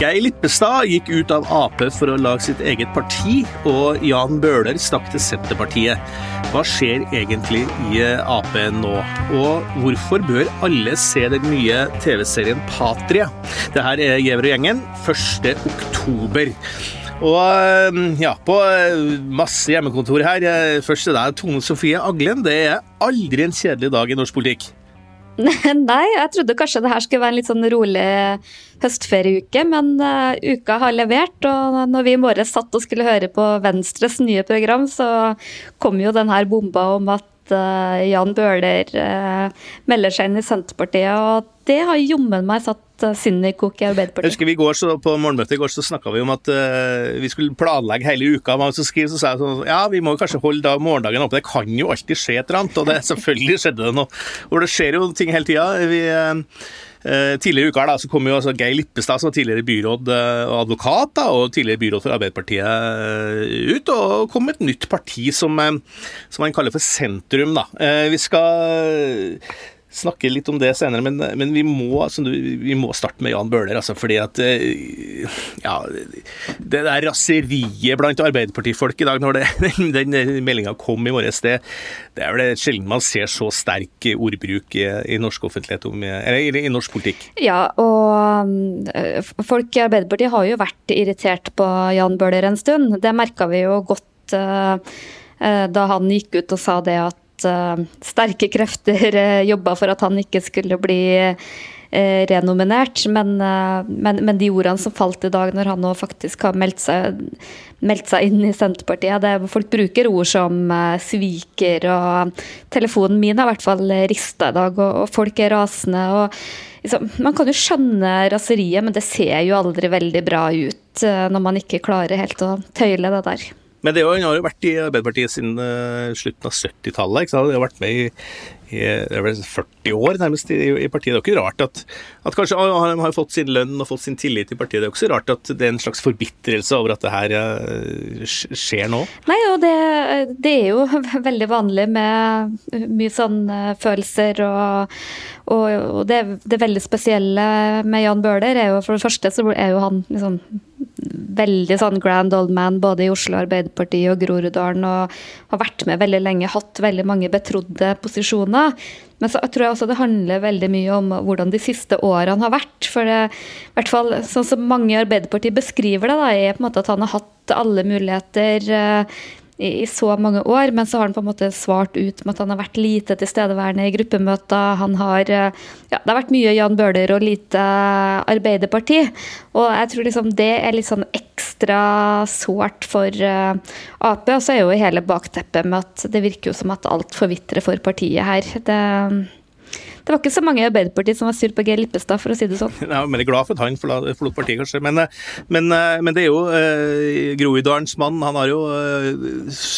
Geir Lippestad gikk ut av Ap for å lage sitt eget parti, og Jan Bøhler stakk til Senterpartiet. Hva skjer egentlig i Ap nå, og hvorfor bør alle se den nye TV-serien Patria? Det her er Gjever og gjengen, 1. oktober. Og ja, på masse hjemmekontor her. Først til deg, Tone Sofie Aglen. Det er aldri en kjedelig dag i norsk politikk. Nei, jeg trodde kanskje det her skulle være en litt sånn rolig høstferieuke, men uh, uka har levert. Og når vi i morges satt og skulle høre på Venstres nye program, så kom jo den her bomba om at uh, Jan Bøhler uh, melder seg inn i Senterpartiet. Og det har jommen meg satt sinnet i kok i Arbeiderpartiet. Jeg husker vi går så, På morgenmøtet i går så snakka vi om at vi skulle planlegge hele uka. Og så, skrev, så sa jeg sånn Ja, vi må kanskje holde da, morgendagen oppe. Det kan jo alltid skje et eller annet. Og det, selvfølgelig skjedde det noe. Og det skjer jo ting hele tida. Vi Eh, tidligere uka da, så kom jo altså Geir Lippestad, som var tidligere byråd eh, og advokat, da, og tidligere byråd for Arbeiderpartiet, eh, ut og kom med et nytt parti som, som man kaller for Sentrum. Da. Vi skal snakke litt om det senere, men, men vi, må, altså, vi, må, starte med Jan Bøhler. Altså, fordi at ja, Det der raseriet blant Arbeiderpartifolk i dag, når det, den, meldinga kom i morges, det, det er vel sjelden man ser så sterk ordbruk i, i norsk offentlighet om, eller i norsk politikk. Ja, og folk i Arbeiderpartiet har jo vært irritert på Jan Bøhler en stund. Det merka vi jo godt uh, da han gikk ut og sa det at uh, sterke krefter uh, jobba for at han ikke skulle bli uh, renominert. Men, men, men, de ordene som falt i dag, når han nå faktisk har meldt seg, meldt seg inn i Senterpartiet det, Folk bruker ord som sviker, og telefonen min har i hvert fall rista i dag, og, og, folk er rasende. og liksom, Man kan jo skjønne raseriet, men det ser jo aldri veldig bra ut når man ikke klarer helt å tøyle det der. Men det han har jo vært i Arbeiderpartiet siden uh, slutten av 70-tallet. Han har vært med i, i 40 år nærmest i, i, partiet. Det er ikke rart at, at kanskje han har fått sin lønn og fått sin tillit i partiet. Det er jo ikke så rart at det er en slags forbitrelse over at det her skjer nå. Nei, og det, det, er jo veldig vanlig med mye sånn uh, følelser og, og, og det, det, veldig spesielle med Jan Bøhler er jo for det første så er jo han liksom veldig sånn grand old man både i Oslo Arbeiderparti og Groruddalen, og har vært med veldig lenge, hatt veldig mange betrodde posisjoner. Men så tror jeg også det handler veldig mye om hvordan de siste årene har vært. For det, i hvert fall sånn som mange i Arbeiderpartiet beskriver det, da, er på en måte at han har hatt alle muligheter eh, i, så mange år, men så har han på en måte svart ut med at han har vært lite tilstedeværende i gruppemøter. Han har ja, Det har vært mye Jan Bøhler og lite Arbeiderparti. Og jeg tror liksom det er litt sånn ekstra sårt for uh, Ap. Og så er jo hele bakteppet med at det virker jo som at alt forvitrer for partiet her. Det det var ikke så mange i Arbeiderpartiet som var sur på Geir Lippestad, for å si det sånn. Jeg er glad for at han forlot partiet, kanskje. Men, eh, men, eh, men, det er jo eh, Groruddalens mann. Han har jo eh,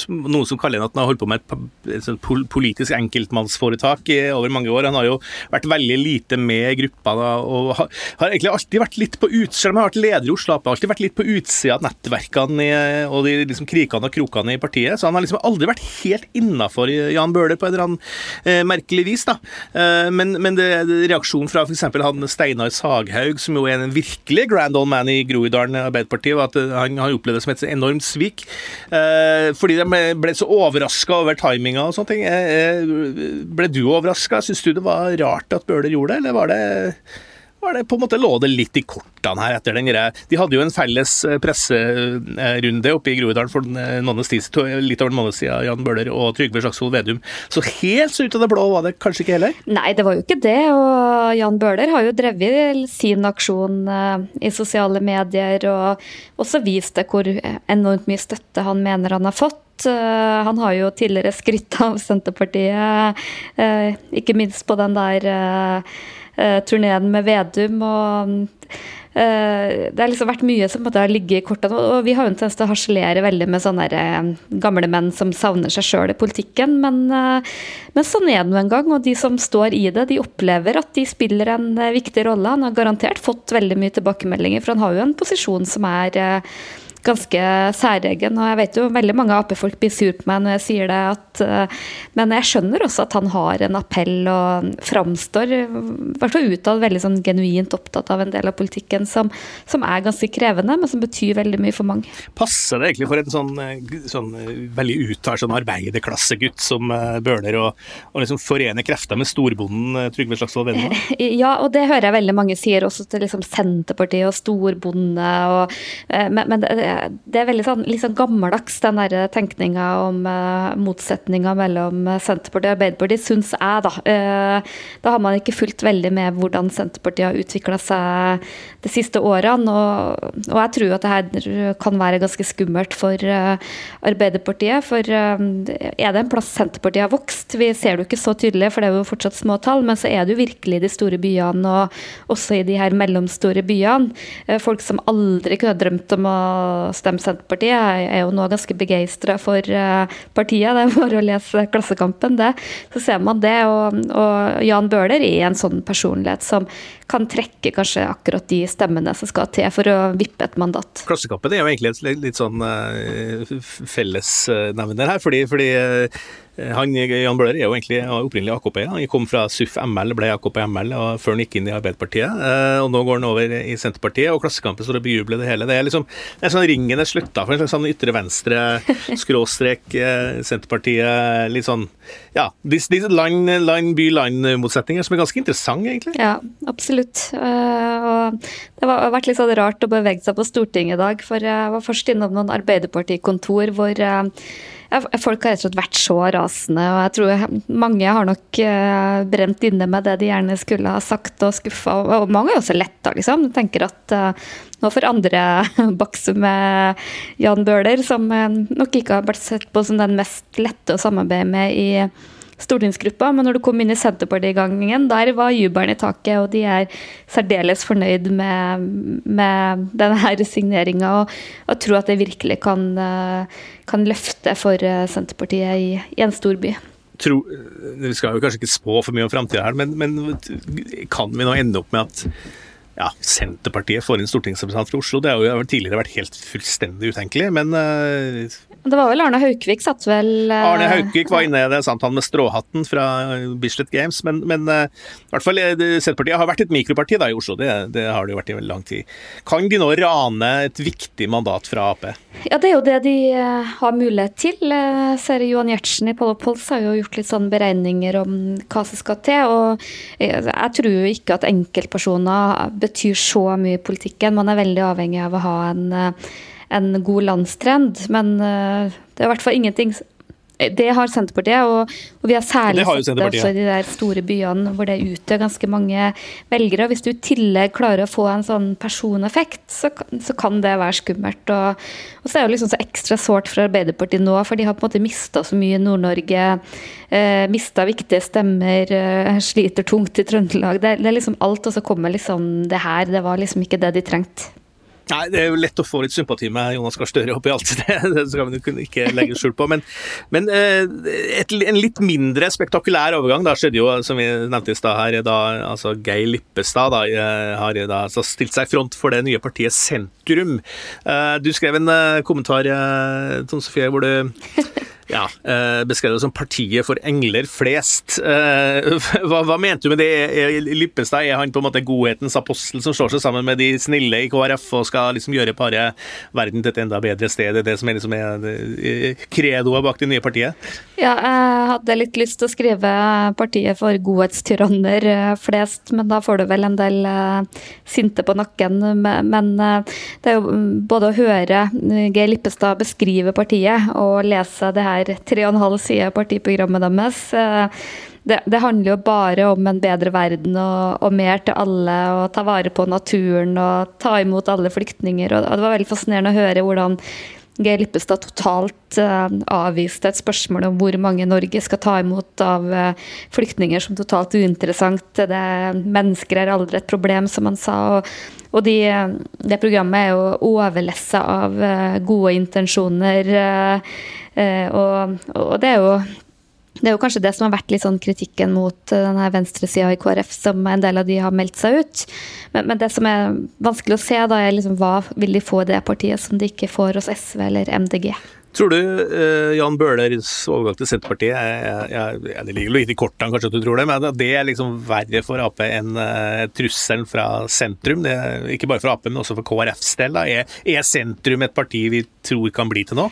noen som kaller han at han har holdt på med et, et, et politisk enkeltmannsforetak i over mange år. Han har jo vært veldig lite med i gruppa da, og har, har, egentlig alltid vært litt på utsida. Selv om han har vært leder i Oslo Ap, alltid vært litt på utsida av nettverkene i, og de liksom, krikene og krokene i partiet. Så han har liksom aldri vært helt innafor Jan Bøhler på et eller annet eh, merkelig vis. da. Eh, men, men det, reaksjonen fra f.eks. han Steinar Saghaug, som jo er en virkelig grand old man i Groruddalen Arbeiderparti, var at han, han opplevde det som et enormt svik. Eh, fordi de ble så overraska over timinga og sånne ting. Eh, eh ble du overraska? Syns du det var rart at Bøhler gjorde det, eller var det var det på en måte lå det litt i kortene her etter den greia. De hadde jo en felles eh, presserunde oppe i Groruddalen for eh, litt over en måned siden, Jan Bøhler og Trygve Slagsvold Vedum. Så helt ut av det blå var det kanskje ikke heller? Nei, det var jo ikke det. Og Jan Bøhler har jo drevet sin aksjon eh, i sosiale medier og også vist det hvor enormt mye støtte han mener han har fått. Han har jo tidligere skrytt av Senterpartiet, ikke minst på den der uh, turneen med Vedum. og Uh, det har liksom vært mye som har ligget i kortene. Og vi har jo en tendens til å harselere veldig med sånne uh, gamle menn som savner seg sjøl i politikken. Men, uh, men sånn er det nå en gang. Og de som står i det, de opplever at de spiller en viktig rolle. Han har garantert fått veldig mye tilbakemeldinger, for han har jo en posisjon som er ganske særegen. Og jeg vet jo veldig mange Ap-folk blir sur på meg når jeg sier det, at, uh, men jeg skjønner også at han har en appell og framstår i hvert fall utad veldig sånn genuint opptatt av en del av politikken som, som, er ganske krevende, men som betyr veldig mye for mange. Passer det egentlig for en sånn, sånn veldig uttalt sånn arbeiderklassegutt som Bøhler, å liksom forene krefter med storbonden Trygve Slagsvold Vedum? Ja, og det hører jeg veldig mange sier også til liksom Senterpartiet og storbonde. Og, men, men det er veldig sånn, liksom gammeldags, den der tenkninga om uh, motsetninga mellom Senterpartiet og Arbeiderpartiet, syns jeg, da. Uh, da har man ikke fulgt veldig med hvordan Senterpartiet har utvikla seg de siste årene. Og, og, jeg tror at det her kan være ganske skummelt for uh, Arbeiderpartiet. For er det en plass Senterpartiet har vokst? Vi ser det jo ikke så tydelig, for det er jo fortsatt små tall, men så er det jo virkelig i de store byene, og også i de her mellomstore byene. Folk som aldri kunne drømt om å stemme Senterpartiet. Jeg er jo nå ganske begeistra for eh, partiet, det er bare å lese Klassekampen, det. Så ser man det. Og, og Jan Bøhler er en sånn personlighet som kan trekke kanskje akkurat de stemmene som skal til for å vippe et mandat. Klassekampen er jo egentlig et litt sånn uh, fellesnevner her, fordi, fordi uh, han, Jan Bøhler er jo egentlig opprinnelig AKP. Han kom fra SUF ML, ble AKP ML og før han gikk inn i Arbeiderpartiet. Uh, og Nå går han over i Senterpartiet, og Klassekampen står og bejubler det hele. Det er liksom det er sånn ringen er slutta for en slags sånn ytre venstre, skråstrek, Senterpartiet, litt sånn Ja, disse land, land by-land-motsetninger som er ganske interessante, egentlig. Ja, absolutt. Eh, og det har vært litt sånn rart å bevege seg på Stortinget i dag, for jeg var først innom noen Arbeiderpartikontor hvor eh, folk har rett og slett vært så rasende. Og jeg tror mange har nok eh, brent inne med det de gjerne skulle ha sagt og skuffa. Og mange er også letta, liksom. Jeg tenker at nå får andre bakse med Jan Bøhler, som nok ikke har vært sett på som den mest lette å samarbeide med i stortingsgruppa, men når du kom inn i Senterparti-gangen, der var jubelen i taket, og de er særdeles fornøyd med, med denne signeringa. Og, og tror at det virkelig kan, eh, kan løfte for eh, Senterpartiet i, i en stor by. Tro, vi skal jo kanskje ikke spå for mye om framtida her, men, men kan vi nå ende opp med at ja, Senterpartiet får inn stortingsrepresentant fra Oslo. Det har jo tidligere vært helt fullstendig utenkelig, men uh, Det var vel Arne Haukvik satt vel uh, Arne Haukvik var inne i det sant han med stråhatten fra Bislett Games, men, men uh, i hvert fall Senterpartiet har vært et mikroparti da i Oslo. Det, det, har det jo vært i veldig lang tid. Kan de nå rane et viktig mandat fra Ap? Ja, det er jo det de har mulighet til. Ser Johan Gjertsen i Polo Pols har jo gjort litt sånn beregninger om hva som skal til. og Jeg tror jo ikke at enkeltpersoner betyr så mye i politikken. Man er veldig avhengig av å ha en, eh, en god landstrend. Men eh, det er i hvert fall ingenting det har Senterpartiet, og, og vi har særlig sett det også i de der store byene hvor det utgjør ganske mange velgere. Hvis du i tillegg klarer å få en sånn personeffekt, så, så kan det være skummelt. Og, og, så er det liksom så ekstra sårt for Arbeiderpartiet nå, for de har på en måte mista så mye i Nord-Norge. Eh, mista viktige stemmer, eh, sliter tungt i Trøndelag. Det, det er liksom alt, og så kommer liksom det her. Det var liksom ikke det de trengte. Nei, Det er jo lett å få litt sympati med Jonas Gahr Støre oppi alt det. Det skal vi ikke legge skjul på. Men, men eh, et, en litt mindre spektakulær overgang da skjedde jo, som vi nevnte i stad her, da altså Geir Lippestad da, eh, har da altså stilt seg i front for det nye partiet Sentrum. Eh, du skrev en kommentar, Tone Sofie, hvor du ja, eh, beskrevet som partiet for engler flest. Eh, hva, hva, mente du med det? Lippestad, er han på en måte godhetens apostel som slår seg sammen med de snille i KrF og skal liksom gjøre bare verden til et enda bedre sted? Det er det som er, liksom er credoet bak det nye partiet? Ja, jeg hadde litt lyst til å skrive partiet for godhetstyranner eh, flest, men da får du vel en del sinte på nakken. Men det er jo mm, både å høre Geir Lippestad beskrive partiet og lese det her er tre og en halv side av partiprogrammet deres. Eh, det, det, handler jo bare om en bedre verden og, og, mer til alle, og ta vare på naturen og ta imot alle flyktninger. Og, og det var veldig fascinerende å høre hvordan Geir Lippestad totalt uh, avviste et spørsmål om hvor mange Norge skal ta imot av uh, flyktninger som totalt uinteressant. Det, mennesker er aldri et problem, som han sa. Og, og de, det programmet er jo overlessa av gode intensjoner. Og, og, det er jo det er jo kanskje det som har vært litt sånn kritikken mot eh, denne venstresida i KrF, som en del av de har meldt seg ut. Men, men det som er vanskelig å se, da, er liksom hva vil de få i det partiet som de ikke får hos SV eller MDG. Tror du uh, Jan Bøhlers overgang til Senterpartiet jeg, jeg, jeg, Det ligger litt i kortene kanskje at du tror det, men det er liksom verre for Ap enn uh, trusselen fra sentrum? Det, ikke bare for Ap, men også for KrFs del. Da. Er, er sentrum et parti vi tror kan bli til nå?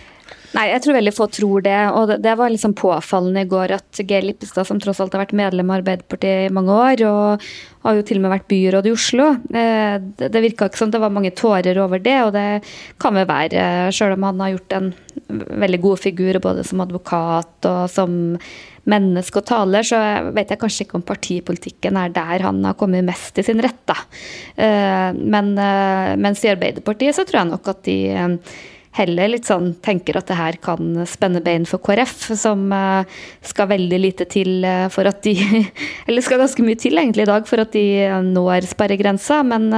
Nei, jeg tror veldig få tror det. Og det, det var liksom påfallende i går at Geir Lippestad, som tross alt har vært medlem av Arbeiderpartiet i mange år, og har jo til og med vært byråd i Oslo, eh, det, det virka ikke som det var mange tårer over det. Og det kan vel være, eh, sjøl om han har gjort en veldig god figur både som advokat og som menneske og taler, så vet jeg kanskje ikke om partipolitikken er der han har kommet mest i sin rett, da. Eh, men mens i Arbeiderpartiet så tror jeg nok at de heller litt sånn tenker at det her kan spenne bein for KrF, som uh, skal veldig lite til uh, for at de Eller skal ganske mye til egentlig i dag for at de uh, når sperregrensa, men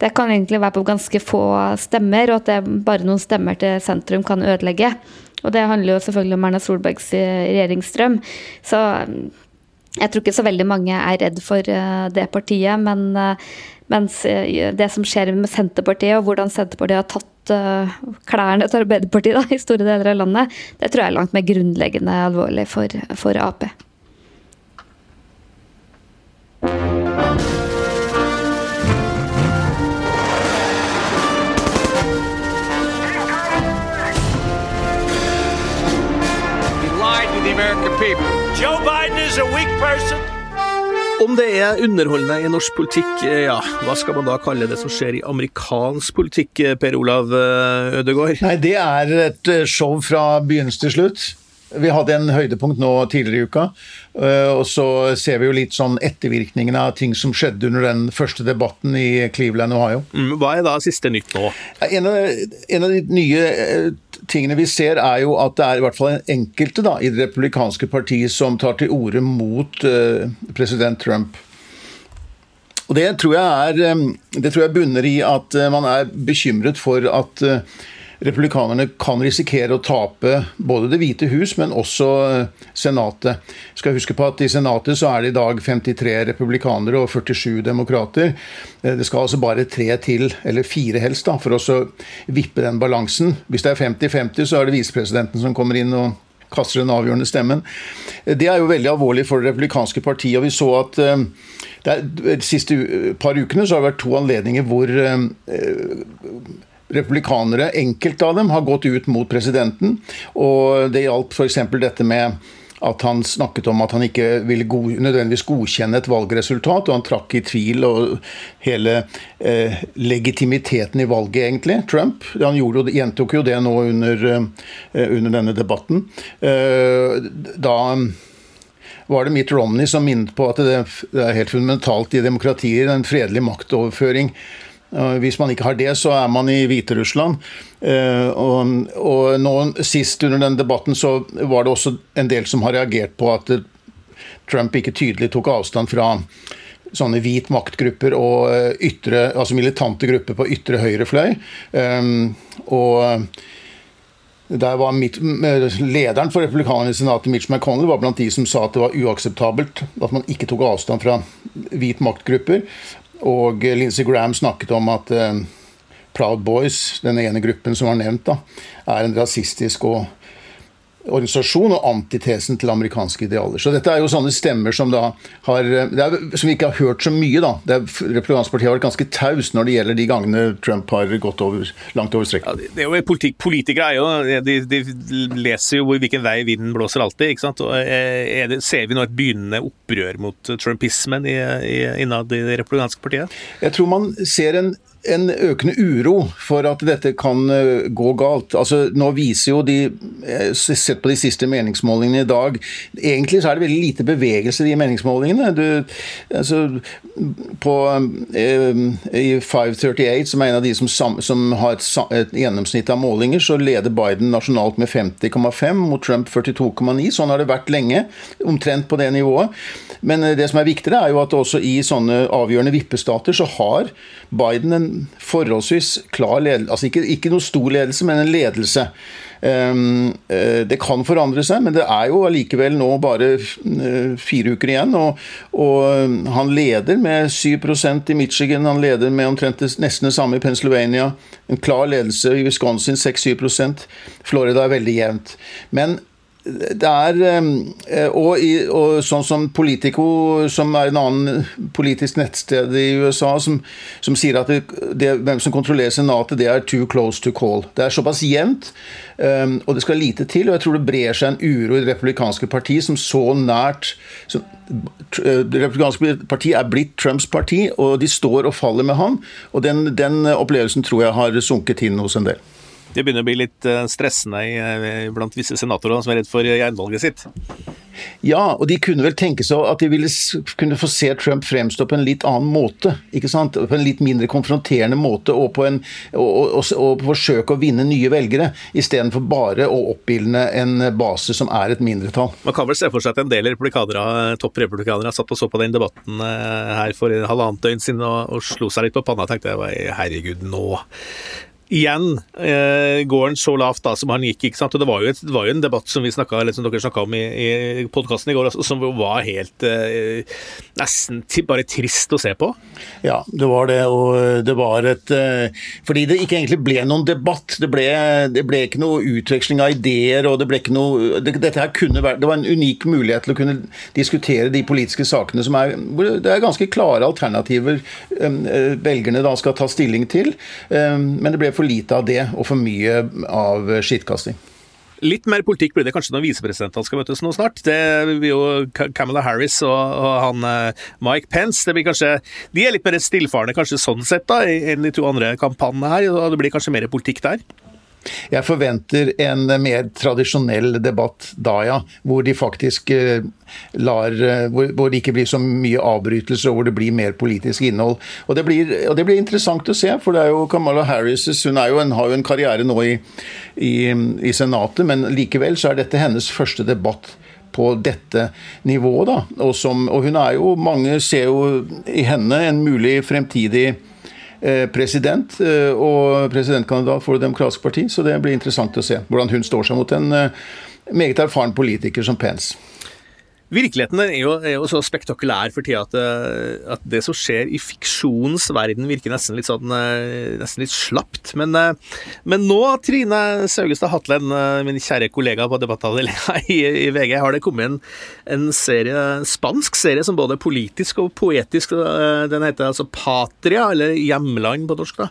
det kan egentlig være på ganske få stemmer, og at det bare noen stemmer til sentrum kan ødelegge. Og det handler jo selvfølgelig om Erna Solbergs regjeringsstrøm. Så jeg tror ikke så veldig mange er redd for det partiet, men mens det som skjer med Senterpartiet, og hvordan Senterpartiet har tatt klærne til Arbeiderpartiet da, i store deler av landet, det tror jeg er langt mer grunnleggende alvorlig for, for Ap. Joe Biden is a weak person. Om det er underholdende i norsk politikk, eh, ja, hva skal man da kalle det som skjer i amerikansk politikk, eh, Per Olav eh, Ødegaard? Nei, det er et show fra begynnelse til slutt. Vi hadde en høydepunkt nå tidligere i uka, og så ser vi jo litt sånn ettervirkningene av ting som skjedde under den første debatten i Cleveland, Ohio. Mm, hva er da siste nytt nå? En av, en av de nye tingene vi ser, er jo at det er i hvert fall enkelte da, i det republikanske partiet som tar til orde mot uh, president Trump. Og Det tror jeg er, det tror jeg bunner i at uh, man er bekymret for at uh, republikanerne kan risikere å tape både Det hvite hus, men også eh, Senatet. Skal huske på at I Senatet så er det i dag 53 republikanere og 47 demokrater. Eh, det skal altså bare tre til, eller fire helst, da, for å vippe den balansen. Hvis det er 50-50, så er det visepresidenten som kommer inn og kaster den avgjørende stemmen. Eh, det er jo veldig alvorlig for det republikanske partiet. og vi så at de siste par ukene så har det vært to anledninger hvor republikanere, enkelte av dem, har gått ut mot presidenten. Og det gjaldt f.eks. dette med at han snakket om at han ikke ville god, nødvendigvis godkjenne et valgresultat, og han trakk i tvil og hele eh, legitimiteten i valget, egentlig, Trump. Han gjorde, gjentok jo det nå under, eh, under denne debatten. Eh, da var det Mitt Romney som minnet på at det, er helt fundamentalt i demokratier, en fredelig maktoverføring hvis man ikke har det, så er man i Hviterussland. Eh, og, og nå Sist under den debatten så var det også en del som har reagert på at Trump ikke tydelig tok avstand fra sånne hvit maktgrupper og eh, ytre, altså militante grupper på ytre høyre fløy. Og der var mitt, Lederen for republikanerne i senatet, Mitch McConnell, var blant de som sa at det var uakseptabelt at man ikke tok avstand fra hvit maktgrupper. Og Lindsey Graham snakket om at uh, Proud Boys, den ene gruppen som var nevnt, da, er en rasistisk og organisasjon og antitesen til amerikanske idealer. Så dette er jo sånne stemmer som da har er, Som vi ikke har hørt så mye, da. Republikansk har vært ganske taus når det gjelder de gangene Trump har gått over, langt over streken. Ja, det er jo politikk, Politikere er jo de, de, leser jo hvilken vei vinden blåser alltid. ikke sant? Og eh, det, Ser vi nå et begynnende opprør mot trumpismen i, i, innad i det republikanske partiet? Jeg tror man ser en en økende uro for at dette kan eh, gå galt. Altså, nå viser jo de eh, Sett på de siste meningsmålingene i dag Egentlig så er det veldig lite bevegelse i de meningsmålingene. Du, altså, på, eh, I 538, som er en av de som, som har et, et, gjennomsnitt av målinger, så leder Biden nasjonalt med 50,5 mot Trump 42,9. Sånn har det vært lenge. Omtrent på det nivået. Men det som er viktigere, er jo at også i sånne avgjørende vippestater så har Biden en forholdsvis klar ledelse, altså ikke, ikke noe stor ledelse, men en ledelse. Det kan forandre seg, men det er jo allikevel nå bare fire uker igjen. Og, og han leder med 7% i Michigan, han leder med omtrent nesten det samme i Pennsylvania. En klar ledelse i Wisconsin, 6-7 Florida er veldig jevnt. Men det er og, i, og, sånn som Politico, som er en annen politisk nettsted i USA, som, som sier at det, det, hvem som kontrollerer Senatet, det er too close to call. Det er såpass jevnt, um, og det skal lite til. Og jeg tror det brer seg en uro i det republikanske parti som så nært som, eh, Det republikanske parti er blitt Trumps parti, og de står og faller med han. Og den, den opplevelsen tror jeg har sunket inn hos en del. Det begynner å bli litt eh, stressende eh, blant visse senatorer som er redd for gjenvalget sitt. Ja, og de kunne vel tenke seg at de ville kunne få se Trump fremstå på en litt annen måte. ikke sant? På en litt mindre konfronterende måte, og, på en, og, og, og forsøke å vinne nye velgere, istedenfor bare å oppildne en base som er et mindretall. Man kan vel se for seg at en del republikanere, topprepublikanere satt og så på den debatten eh, her for halvannet døgn siden og, og slo seg litt på panna og tenkte herregud, nå igjen eh, går han så lavt da som han gikk. ikke sant? Og Det var jo, et, det var jo en debatt som vi snakket, eller som dere snakka om i, i podkasten i går, altså, som var helt eh, nesten bare trist å se på. Ja, det var det. Og det var et eh, Fordi det ikke egentlig ble noen debatt. Det ble, det ble ikke noe utveksling av ideer, og det ble ikke noe det, Dette her kunne vært Det var en unik mulighet til å kunne diskutere de politiske sakene som er Det er ganske klare alternativer eh, eh, velgerne da skal ta stilling til. Men det ble for lite av det, og for mye av skittkasting. Litt mer politikk blir det kanskje når visepresidentene skal møtes nå snart. Det blir jo Camilla Harris og, og han eh, Mike Pence. Det blir kanskje, De er litt mer stillfarende kanskje sånn sett da, enn de to andre kampanjene her. og Det blir kanskje mer politikk der? Jeg forventer en mer tradisjonell debatt da, ja. Hvor de faktisk eh, lar eh, hvor, det ikke blir så mye avbrytelser, og hvor det blir mer politisk innhold. Og det, blir, og det blir interessant å se, for det er jo Kamala Harris hun jo en, har jo en karriere nå i, i, i Senatet, men likevel så er dette hennes første debatt på dette nivået. da, og, som, og hun er jo, Mange ser jo i henne en mulig fremtidig president eh, og presidentkandidat for Det demokratiske parti, så det blir interessant å se hvordan hun står seg mot en eh, meget erfaren politiker som Pence. Virkeligheten er jo, er jo, så spektakulær for tida at, eh, at, det som skjer i fiksjonens verden, virker nesten litt sånn eh, nesten litt slapt. Men, eh, men nå, Trine Saugestad Hatlen, min kjære kollega på debattavdelinga i, i, VG, har det kommet en, en serie, spansk serie som både er politisk og poetisk. Den heter altså Patria, eller Hjemland på norsk. da.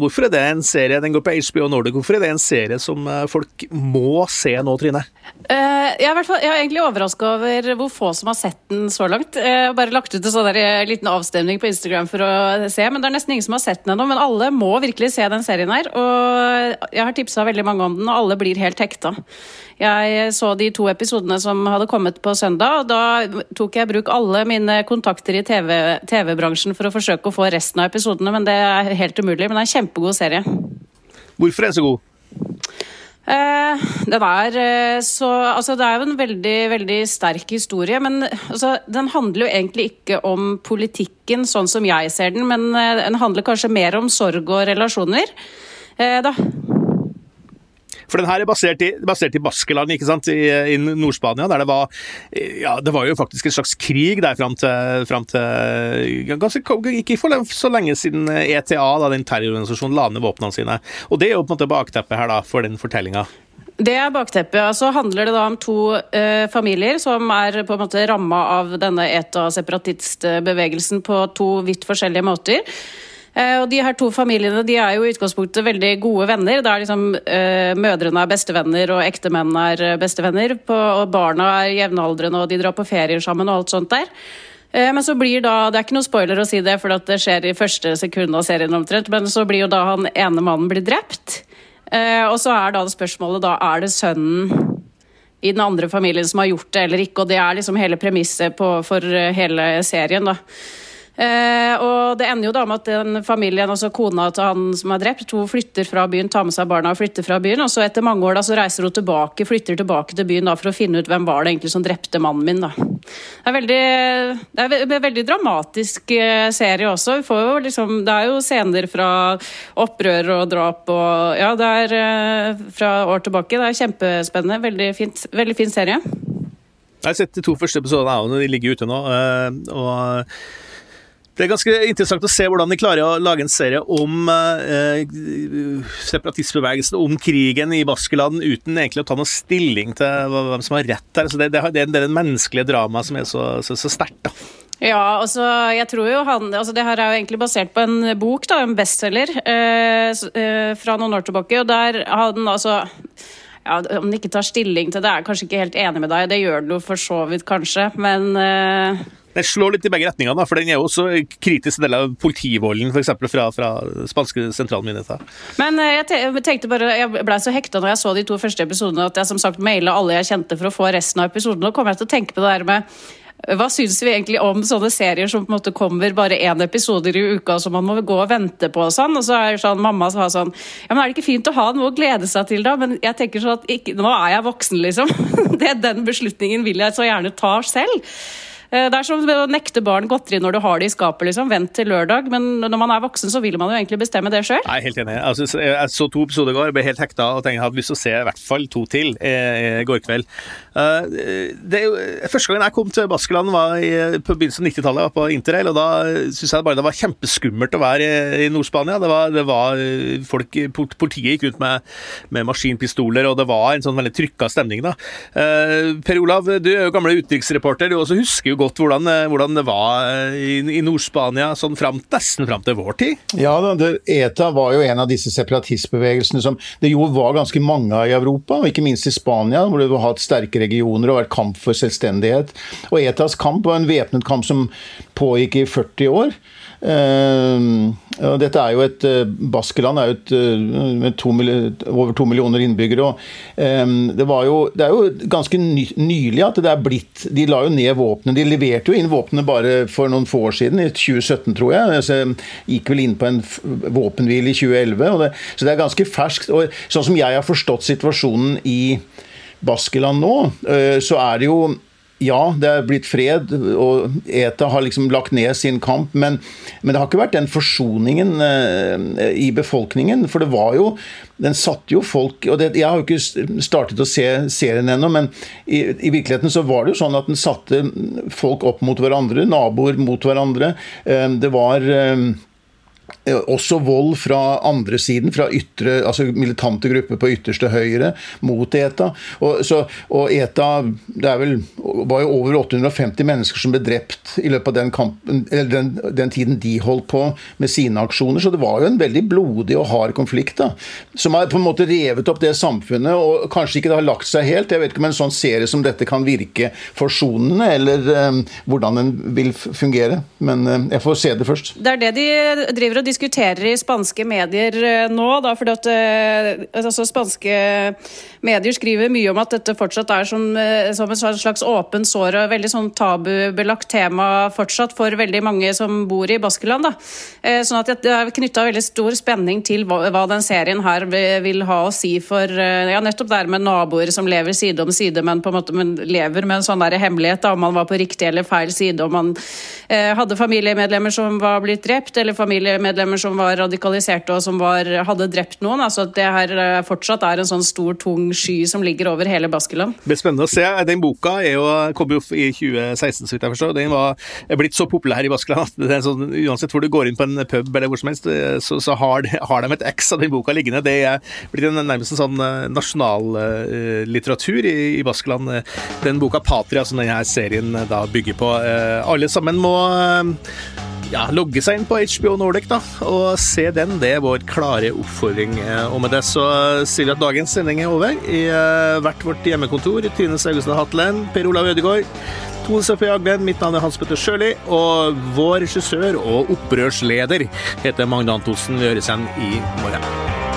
Hvorfor er det en serie, den går på HBO Nordic, hvorfor er det en serie som folk må se nå, Trine? Jeg, er jeg er egentlig overraska overraska over hvor få som har sett den så langt. Jeg har bare lagt ut en sånn eh, liten avstemning på Instagram for å se, men det er nesten ingen som har sett den ennå. Men alle må virkelig se den serien her. Og jeg har tipsa veldig mange om den, og alle blir helt hekta. Jeg så de to episodene som hadde kommet på søndag, og da tok jeg i bruk alle mine kontakter i TV-bransjen TV for å forsøke å få resten av episodene, men det er helt umulig. Men det er en kjempegod serie. Hvorfor er den så god? Eh, er eh, så Altså, det er jo en veldig, veldig sterk historie, men altså, den handler jo egentlig ikke om politikken sånn som jeg ser den, men eh, den handler kanskje mer om sorg og relasjoner. da. For den her er basert i, basert i Baskeland, ikke sant, i, i Nord-Spania, der det var Ja, det var jo faktisk en slags krig der fram til, frem til ganske, Ikke for så lenge siden ETA, da, den terrororganisasjonen, la ned våpnene sine. Og det er jo på en måte bakteppet her da, for den fortellinga. Det er bakteppet. Altså handler det da om to eh, familier som er på en måte ramma av denne ETA-separatistbevegelsen på to vidt forskjellige måter. Eh, og de her to familiene de er jo i utgangspunktet veldig gode venner. Det er liksom uh, Mødrene er bestevenner, og ektemennene er eh, bestevenner. På, og barna er jevnaldrende, og de drar på ferier sammen og alt sånt der. Men så blir da, Det er ikke noe spoiler å si det, for det skjer i første sekund av serien omtrent. Men så blir jo da han ene mannen blir drept. Og så er da spørsmålet da, er det sønnen i den andre familien som har gjort det eller ikke. Og det er liksom hele premisset for hele serien. da. Eh, og det ender jo da med at den familien, altså kona til han som er drept, hun flytter fra byen, tar med seg barna og flytter fra byen. Og så etter mange år da så reiser hun tilbake, flytter tilbake til byen da for å finne ut hvem var det egentlig som drepte mannen min. da. Det er veldig, det er en veldig dramatisk eh, serie også. Vi får jo liksom, det er jo scener fra opprør og drap og Ja, det er eh, fra år tilbake. Det er kjempespennende. Veldig, fint, veldig fin serie. Jeg har sett de to første episodene, de ligger ute nå. og det er ganske interessant å se hvordan de klarer å lage en serie om eh, separatistbevegelsen, om krigen i Baskeland, uten egentlig å ta noe stilling til hvem som har rett der. Det, det, det, er det menneskelige dramaet som er så, så, så sterkt. da. Ja, altså, jeg tror jo han, altså Det her er jo egentlig basert på en bok, da, en bestselger, eh, eh, fra noen år tilbake. og der hadde altså ja, Om den ikke tar stilling til det, er jeg kanskje ikke helt enig med deg. Det gjør den jo for så vidt, kanskje, men eh, den slår litt i begge retninger, for den er jo også kritisk del av politivolden f.eks. Fra, fra spanske sentralmyndigheter. Men eh, jeg tenkte bare, jeg ble så hekta når jeg så de to første episodene at jeg som sagt maila alle jeg kjente for å få resten av episoden. Nå kommer jeg til å tenke på det der med hva syns vi egentlig om sånne serier som på en måte kommer bare én episode i uka, som man må gå og vente på og sånn? Og så er det sånn, mamma sa sånn Ja, men er det ikke fint å ha noe å glede seg til, da? Men jeg tenker sånn at ikke, nå er jeg voksen, liksom. Det, den beslutningen vil jeg så gjerne ta selv. Eh, det er som å nekte barn godteri når du har det i skapet. liksom. Vent til lørdag. Men når man er voksen, så vil man jo egentlig bestemme det sjøl. Helt enig. Altså, jeg så to episoder i går, ble helt hekta og tenkte jeg hadde lyst til å se i hvert fall to til i går kveld. Eh, det første gangen jeg kom til Baskeland var i, på begynnelsen av 90-tallet, på interrail, og da syns jeg bare det var kjempeskummelt å være i, i Nord-Spania. Det, det, var folk, Politiet gikk rundt med, med, maskinpistoler, og det var en sånn veldig trykka stemning. da. Eh, per Olav, du er jo gamle utenriksreporter, du også husker jo godt hvordan, eh, hvordan det var eh, i, i Nord-Spania sånn fram, nesten fram til vår tid? Ja, det, ETA var jo en av disse separatistbevegelsene som det jo var ganske mange av i Europa, og ikke minst i Spania, hvor det har hatt sterke regioner og vært kamp for selvstendighet. Og ETAs kamp var en væpnet kamp som pågikk i 40 år. Uh, dette er jo et uh, Baskeland er jo et, uh, med to, over to millioner innbyggere. og det, jo, det, er jo ganske ny, nylig at det er blitt De la jo ned våpnene. De leverte jo inn våpnene bare for noen få år siden, i 2017 tror jeg. Så gikk vel inn på en våpenhvile i 2011. Det, så det er ganske ferskt. og Sånn som jeg har forstått situasjonen i Baskeland nå, så er det jo ja, det er blitt fred, og ETA har liksom lagt ned sin kamp, men, men det har ikke vært den forsoningen eh, i befolkningen. For det var jo Den satte jo folk og det, Jeg har jo ikke startet å se serien ennå, men i, i, virkeligheten så var det jo sånn at den satte folk opp mot hverandre, naboer mot hverandre. Eh, det var eh, også vold fra andre siden, fra ytre, altså militante grupper på ytterste høyre, mot ETA. Og, så, og ETA Det vel, var jo over 850 mennesker som ble drept i løpet av den, kampen, den, den, tiden de holdt på med sine aksjoner. Så det var jo en veldig blodig og hard konflikt da, som har på en måte revet opp det samfunnet. Og kanskje ikke det har lagt seg helt. Jeg vet ikke om en sånn serie som dette kan virke forsonende, eller um, hvordan den vil fungere. Men um, jeg får se det først. Det er det de driver og diskuterer i spanske medier eh, nå. Da, fordi at eh, altså, Spanske medier skriver mye om at dette fortsatt er som, eh, som en slags åpent sår og veldig sånn tabubelagt tema fortsatt for veldig mange som bor i Baskeland. Da. Sånn at Det er knytta veldig stor spenning til hva, hva, den serien her vil ha å si for ja, nettopp det med naboer som lever side om side, men på en måte men lever med en sånn der hemmelighet da, om man var på riktig eller feil side, om man eh, hadde familiemedlemmer som var blitt drept, eller familiemedlemmer medlemmer som var radikaliserte og som var, hadde drept noen. altså At det her eh, fortsatt er en sånn stor, tung sky som ligger over hele Baskeland. Det blir spennende å se. Den boka jo, kom jo i 2016, så vidt jeg forstår. Den var, blitt så populær i Baskeland at det er sånn, uansett hvor du går inn på en pub eller hvor som helst, eh, så, så har, de, har, de, et X av den boka liggende. Det er blitt en, nærmest en sånn eh, nasjonallitteratur uh, i, i Baskeland. Den boka 'Patria', som denne serien da bygger på. Uh, alle sammen må uh, ja, logge seg inn på HBO Nordic da, og se den. Det er vår klare oppfordring. Eh, og med det så sier vi at dagens sending er over. I uh, hvert vårt hjemmekontor, Tine Saugestad Hatlen, Per Olav Ødegaard, Tone Sofie Aglen, mitt navn er Hans Petter Sjøli, og vår regissør og opprørsleder heter Magne Antonsen. Vi høres igjen i morgen.